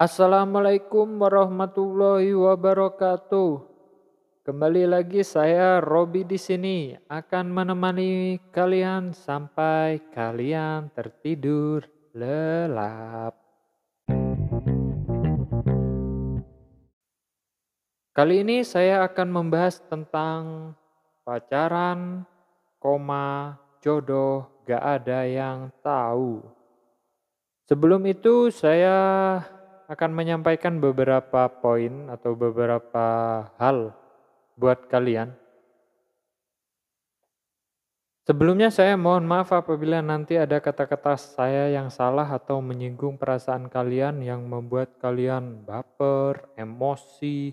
Assalamualaikum warahmatullahi wabarakatuh. Kembali lagi saya Robi di sini akan menemani kalian sampai kalian tertidur lelap. Kali ini saya akan membahas tentang pacaran, koma, jodoh, gak ada yang tahu. Sebelum itu saya akan menyampaikan beberapa poin atau beberapa hal buat kalian. Sebelumnya saya mohon maaf apabila nanti ada kata-kata saya yang salah atau menyinggung perasaan kalian yang membuat kalian baper, emosi,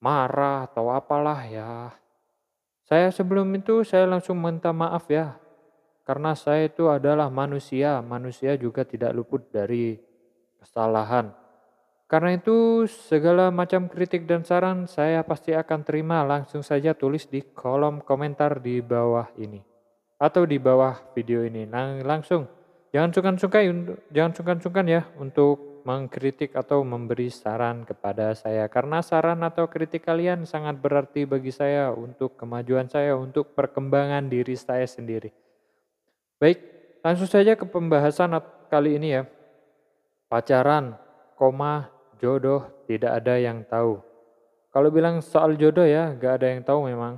marah atau apalah ya. Saya sebelum itu saya langsung minta maaf ya. Karena saya itu adalah manusia, manusia juga tidak luput dari kesalahan. Karena itu segala macam kritik dan saran saya pasti akan terima langsung saja tulis di kolom komentar di bawah ini atau di bawah video ini. Nah, langsung jangan sungkan-sungkan jangan sungkan-sungkan ya untuk mengkritik atau memberi saran kepada saya karena saran atau kritik kalian sangat berarti bagi saya untuk kemajuan saya untuk perkembangan diri saya sendiri. Baik, langsung saja ke pembahasan kali ini ya. Pacaran, koma, jodoh tidak ada yang tahu. Kalau bilang soal jodoh ya, gak ada yang tahu memang.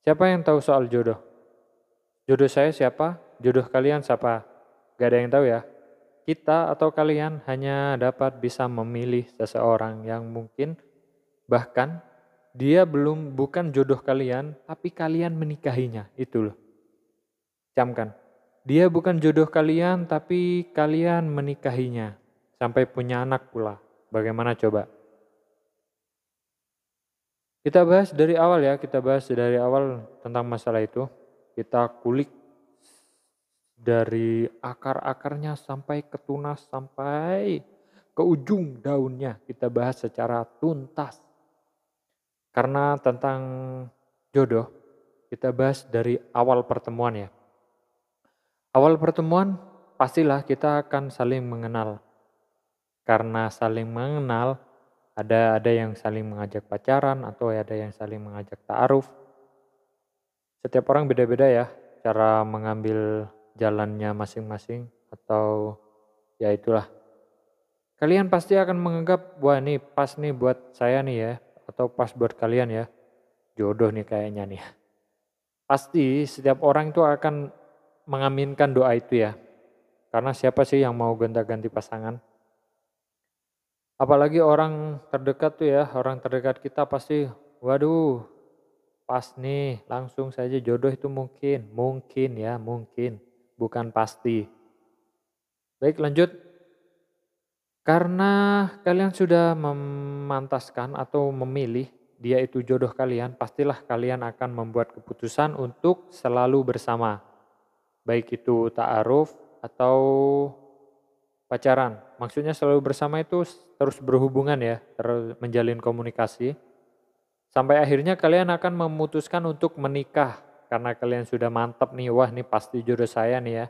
Siapa yang tahu soal jodoh? Jodoh saya siapa? Jodoh kalian siapa? Gak ada yang tahu ya. Kita atau kalian hanya dapat bisa memilih seseorang yang mungkin bahkan dia belum bukan jodoh kalian, tapi kalian menikahinya. Itu loh. Camkan. Dia bukan jodoh kalian, tapi kalian menikahinya sampai punya anak pula. Bagaimana coba? Kita bahas dari awal ya, kita bahas dari awal tentang masalah itu. Kita kulik dari akar-akarnya sampai ke tunas, sampai ke ujung daunnya. Kita bahas secara tuntas. Karena tentang jodoh, kita bahas dari awal pertemuan ya. Awal pertemuan pastilah kita akan saling mengenal karena saling mengenal, ada ada yang saling mengajak pacaran atau ada yang saling mengajak ta'aruf. Setiap orang beda-beda ya cara mengambil jalannya masing-masing atau ya itulah. Kalian pasti akan menganggap wah ini pas nih buat saya nih ya atau pas buat kalian ya. Jodoh nih kayaknya nih. Pasti setiap orang itu akan mengaminkan doa itu ya. Karena siapa sih yang mau gonta-ganti pasangan? Apalagi orang terdekat tuh ya, orang terdekat kita pasti, waduh, pas nih, langsung saja jodoh itu mungkin, mungkin ya, mungkin, bukan pasti. Baik lanjut, karena kalian sudah memantaskan atau memilih dia itu jodoh kalian, pastilah kalian akan membuat keputusan untuk selalu bersama. Baik itu ta'aruf atau pacaran. Maksudnya selalu bersama itu terus berhubungan ya, terus menjalin komunikasi. Sampai akhirnya kalian akan memutuskan untuk menikah karena kalian sudah mantap nih, wah ini pasti jodoh saya nih ya.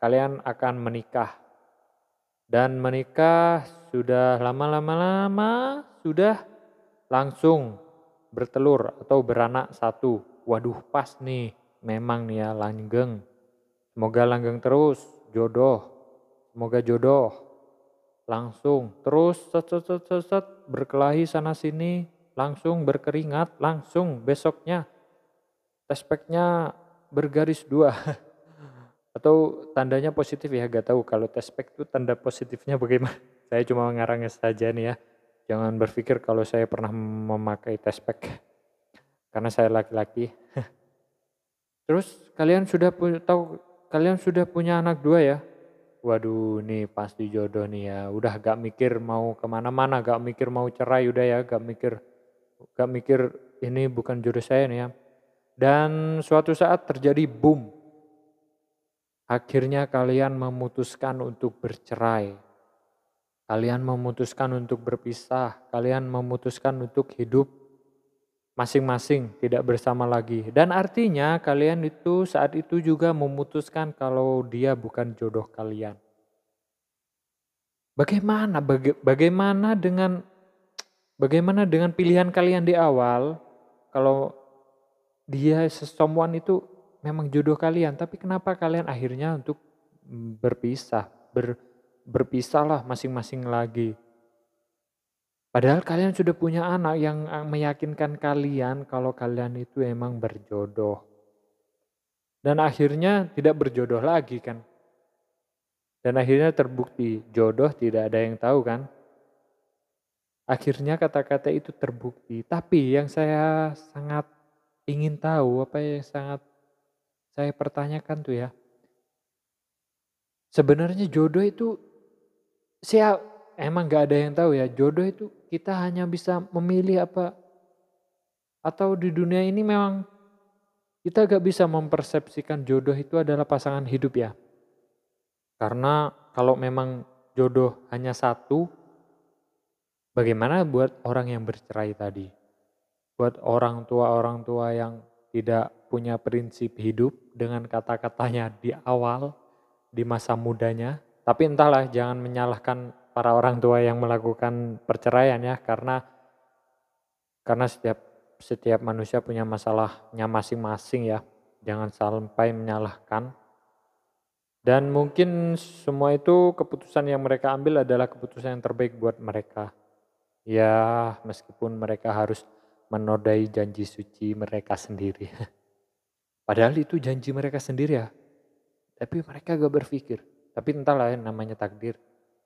Kalian akan menikah. Dan menikah sudah lama-lama-lama sudah langsung bertelur atau beranak satu. Waduh pas nih, memang nih ya langgeng. Semoga langgeng terus, jodoh Semoga jodoh. Langsung terus set, set, set, set, set, berkelahi sana sini, langsung berkeringat, langsung besoknya tespeknya bergaris dua. Atau tandanya positif ya, gak tahu kalau tespek itu tanda positifnya bagaimana. Saya cuma mengarangnya saja nih ya. Jangan berpikir kalau saya pernah memakai tespek. Karena saya laki-laki. Terus kalian sudah tahu kalian sudah punya anak dua ya? waduh nih pasti jodoh nih ya. Udah gak mikir mau ke mana-mana, gak mikir mau cerai udah ya, gak mikir gak mikir ini bukan jodoh saya nih ya. Dan suatu saat terjadi boom. Akhirnya kalian memutuskan untuk bercerai. Kalian memutuskan untuk berpisah. Kalian memutuskan untuk hidup masing-masing tidak bersama lagi. Dan artinya kalian itu saat itu juga memutuskan kalau dia bukan jodoh kalian. Bagaimana baga bagaimana dengan bagaimana dengan pilihan kalian di awal kalau dia someone itu memang jodoh kalian, tapi kenapa kalian akhirnya untuk berpisah, ber, berpisahlah masing-masing lagi. Padahal kalian sudah punya anak yang meyakinkan kalian kalau kalian itu emang berjodoh. Dan akhirnya tidak berjodoh lagi kan. Dan akhirnya terbukti jodoh tidak ada yang tahu kan. Akhirnya kata-kata itu terbukti. Tapi yang saya sangat ingin tahu, apa yang sangat saya pertanyakan tuh ya. Sebenarnya jodoh itu saya emang gak ada yang tahu ya. Jodoh itu kita hanya bisa memilih apa atau di dunia ini memang kita gak bisa mempersepsikan jodoh itu adalah pasangan hidup ya. Karena kalau memang jodoh hanya satu, bagaimana buat orang yang bercerai tadi? Buat orang tua-orang tua yang tidak punya prinsip hidup dengan kata-katanya di awal, di masa mudanya. Tapi entahlah, jangan menyalahkan para orang tua yang melakukan perceraian ya, karena karena setiap setiap manusia punya masalahnya masing-masing ya. Jangan sampai menyalahkan dan mungkin semua itu keputusan yang mereka ambil adalah keputusan yang terbaik buat mereka. Ya, meskipun mereka harus menodai janji suci mereka sendiri. Padahal itu janji mereka sendiri ya. Tapi mereka gak berpikir. Tapi entahlah ya namanya takdir.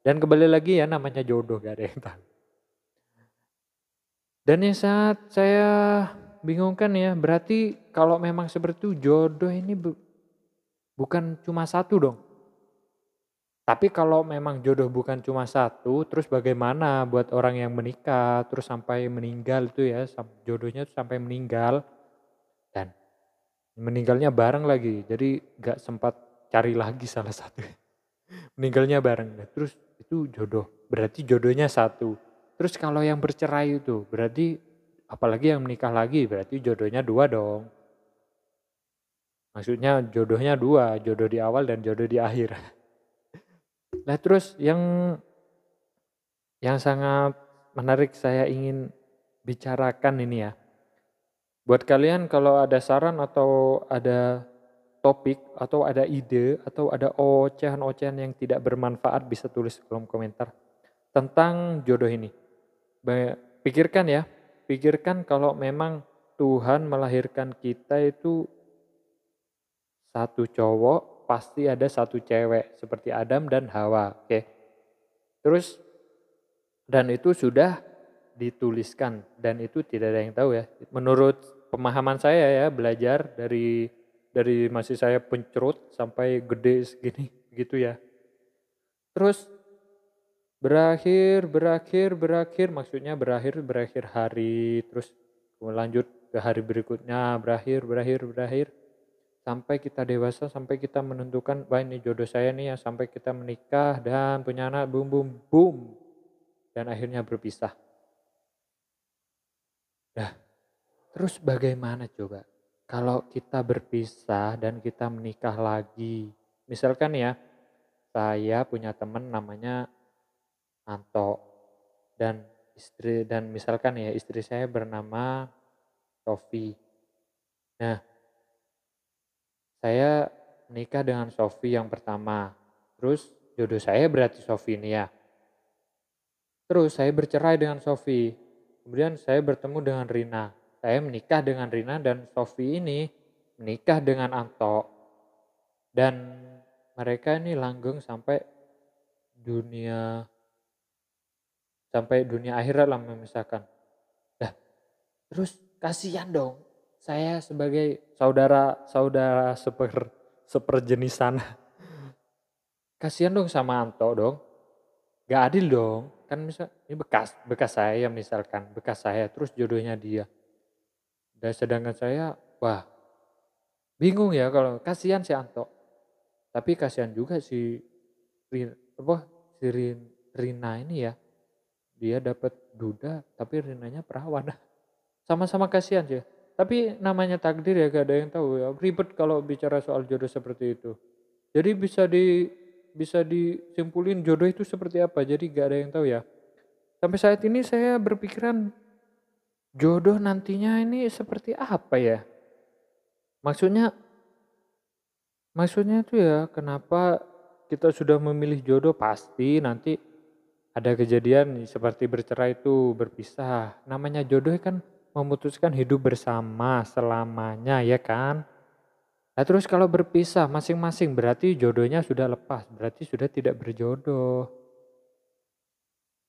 Dan kembali lagi ya namanya jodoh gak ada yang tahu. Dan yang saat saya bingungkan ya, berarti kalau memang seperti itu jodoh ini Bukan cuma satu dong. Tapi kalau memang jodoh bukan cuma satu, terus bagaimana buat orang yang menikah, terus sampai meninggal itu ya, jodohnya tuh sampai meninggal. Dan meninggalnya bareng lagi, jadi gak sempat cari lagi salah satu. Meninggalnya bareng, terus itu jodoh, berarti jodohnya satu. Terus kalau yang bercerai itu, berarti apalagi yang menikah lagi, berarti jodohnya dua dong. Maksudnya jodohnya dua, jodoh di awal dan jodoh di akhir. Nah terus yang yang sangat menarik saya ingin bicarakan ini ya. Buat kalian kalau ada saran atau ada topik atau ada ide atau ada ocehan-ocehan yang tidak bermanfaat bisa tulis kolom komentar tentang jodoh ini. Pikirkan ya, pikirkan kalau memang Tuhan melahirkan kita itu satu cowok pasti ada satu cewek seperti Adam dan Hawa. Oke. Terus dan itu sudah dituliskan dan itu tidak ada yang tahu ya. Menurut pemahaman saya ya belajar dari dari masih saya pencerut sampai gede segini gitu ya. Terus berakhir, berakhir, berakhir, maksudnya berakhir, berakhir hari, terus lanjut ke hari berikutnya, berakhir, berakhir, berakhir sampai kita dewasa, sampai kita menentukan, wah ini jodoh saya nih ya, sampai kita menikah dan punya anak, boom, boom, boom. Dan akhirnya berpisah. Nah, terus bagaimana coba? Kalau kita berpisah dan kita menikah lagi. Misalkan ya, saya punya teman namanya Anto. Dan istri dan misalkan ya istri saya bernama Sofi. Nah, saya menikah dengan Sofi yang pertama. Terus jodoh saya berarti Sofi ini ya. Terus saya bercerai dengan Sofi. Kemudian saya bertemu dengan Rina. Saya menikah dengan Rina dan Sofi ini menikah dengan Anto. Dan mereka ini langgeng sampai dunia sampai dunia akhirat lah memisahkan. Nah, terus kasihan dong saya sebagai saudara-saudara seper seperjenisan. Kasihan dong sama Anto dong. Gak adil dong. Kan misal ini bekas bekas saya misalkan, bekas saya terus jodohnya dia. Dan sedangkan saya, wah bingung ya kalau kasihan si Anto. Tapi kasihan juga si apa si Rina ini ya. Dia dapat duda tapi Rinanya perawan. Sama-sama kasihan sih. Tapi namanya takdir ya gak ada yang tahu ya. Ribet kalau bicara soal jodoh seperti itu. Jadi bisa di bisa disimpulin jodoh itu seperti apa. Jadi gak ada yang tahu ya. Sampai saat ini saya berpikiran jodoh nantinya ini seperti apa ya? Maksudnya maksudnya itu ya kenapa kita sudah memilih jodoh pasti nanti ada kejadian seperti bercerai itu berpisah. Namanya jodoh kan memutuskan hidup bersama selamanya ya kan. Nah terus kalau berpisah masing-masing berarti jodohnya sudah lepas, berarti sudah tidak berjodoh.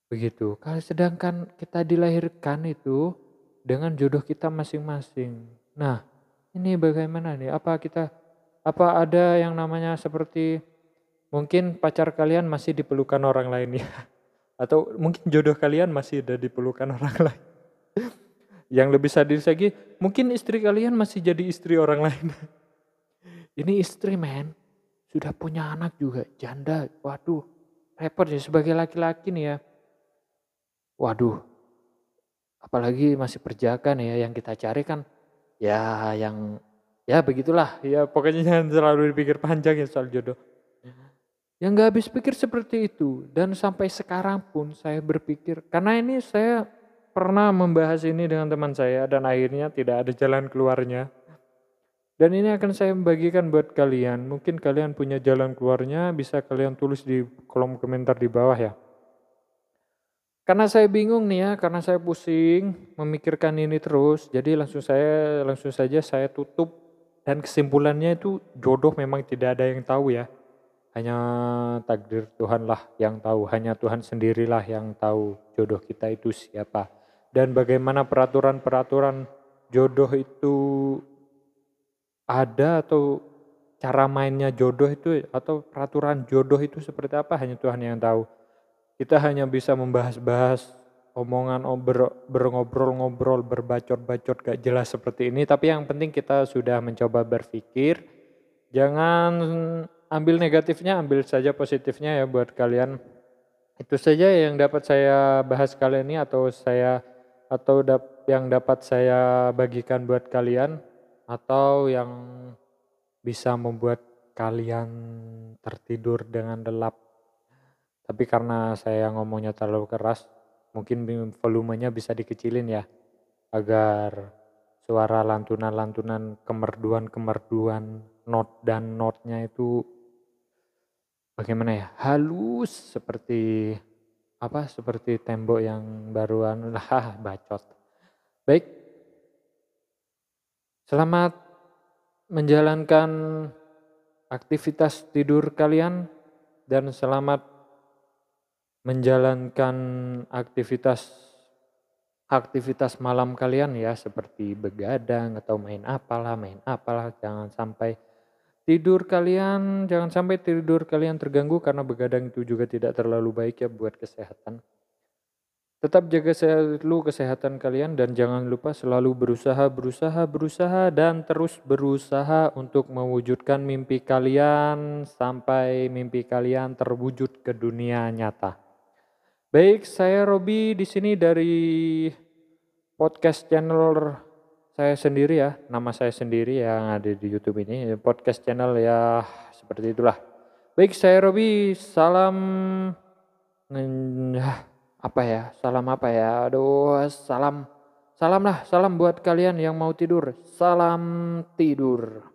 Begitu. Kalau sedangkan kita dilahirkan itu dengan jodoh kita masing-masing. Nah, ini bagaimana nih? Apa kita apa ada yang namanya seperti mungkin pacar kalian masih dipelukan orang lain ya? Atau mungkin jodoh kalian masih ada dipelukan orang lain. yang lebih sadis lagi, mungkin istri kalian masih jadi istri orang lain. Ini istri men, sudah punya anak juga, janda. Waduh, repot ya sebagai laki-laki nih ya. Waduh, apalagi masih perjaka nih ya yang kita cari kan ya yang ya begitulah ya pokoknya jangan selalu dipikir panjang ya soal jodoh. Yang gak habis pikir seperti itu dan sampai sekarang pun saya berpikir karena ini saya pernah membahas ini dengan teman saya dan akhirnya tidak ada jalan keluarnya. Dan ini akan saya bagikan buat kalian. Mungkin kalian punya jalan keluarnya, bisa kalian tulis di kolom komentar di bawah ya. Karena saya bingung nih ya, karena saya pusing memikirkan ini terus, jadi langsung saya langsung saja saya tutup dan kesimpulannya itu jodoh memang tidak ada yang tahu ya. Hanya takdir Tuhan lah yang tahu, hanya Tuhan sendirilah yang tahu jodoh kita itu siapa. Dan bagaimana peraturan-peraturan jodoh itu ada atau cara mainnya jodoh itu atau peraturan jodoh itu seperti apa hanya Tuhan yang tahu. Kita hanya bisa membahas-bahas omongan ber, berobrol-ngobrol, berbacot-bacot gak jelas seperti ini. Tapi yang penting kita sudah mencoba berpikir. Jangan ambil negatifnya, ambil saja positifnya ya buat kalian. Itu saja yang dapat saya bahas kali ini atau saya atau yang dapat saya bagikan buat kalian atau yang bisa membuat kalian tertidur dengan lelap. Tapi karena saya ngomongnya terlalu keras, mungkin volumenya bisa dikecilin ya, agar suara lantunan-lantunan kemerduan-kemerduan not dan notnya itu bagaimana ya halus seperti apa seperti tembok yang baruan lah bacot. Baik. Selamat menjalankan aktivitas tidur kalian dan selamat menjalankan aktivitas aktivitas malam kalian ya seperti begadang atau main apalah main apalah jangan sampai tidur kalian jangan sampai tidur kalian terganggu karena begadang itu juga tidak terlalu baik ya buat kesehatan. Tetap jaga selalu kesehatan kalian dan jangan lupa selalu berusaha, berusaha, berusaha dan terus berusaha untuk mewujudkan mimpi kalian sampai mimpi kalian terwujud ke dunia nyata. Baik, saya Robi di sini dari podcast channel saya sendiri ya, nama saya sendiri yang ada di YouTube ini, podcast channel ya seperti itulah. Baik, saya Robi, salam apa ya salam apa ya aduh salam salam lah salam buat kalian yang mau tidur salam tidur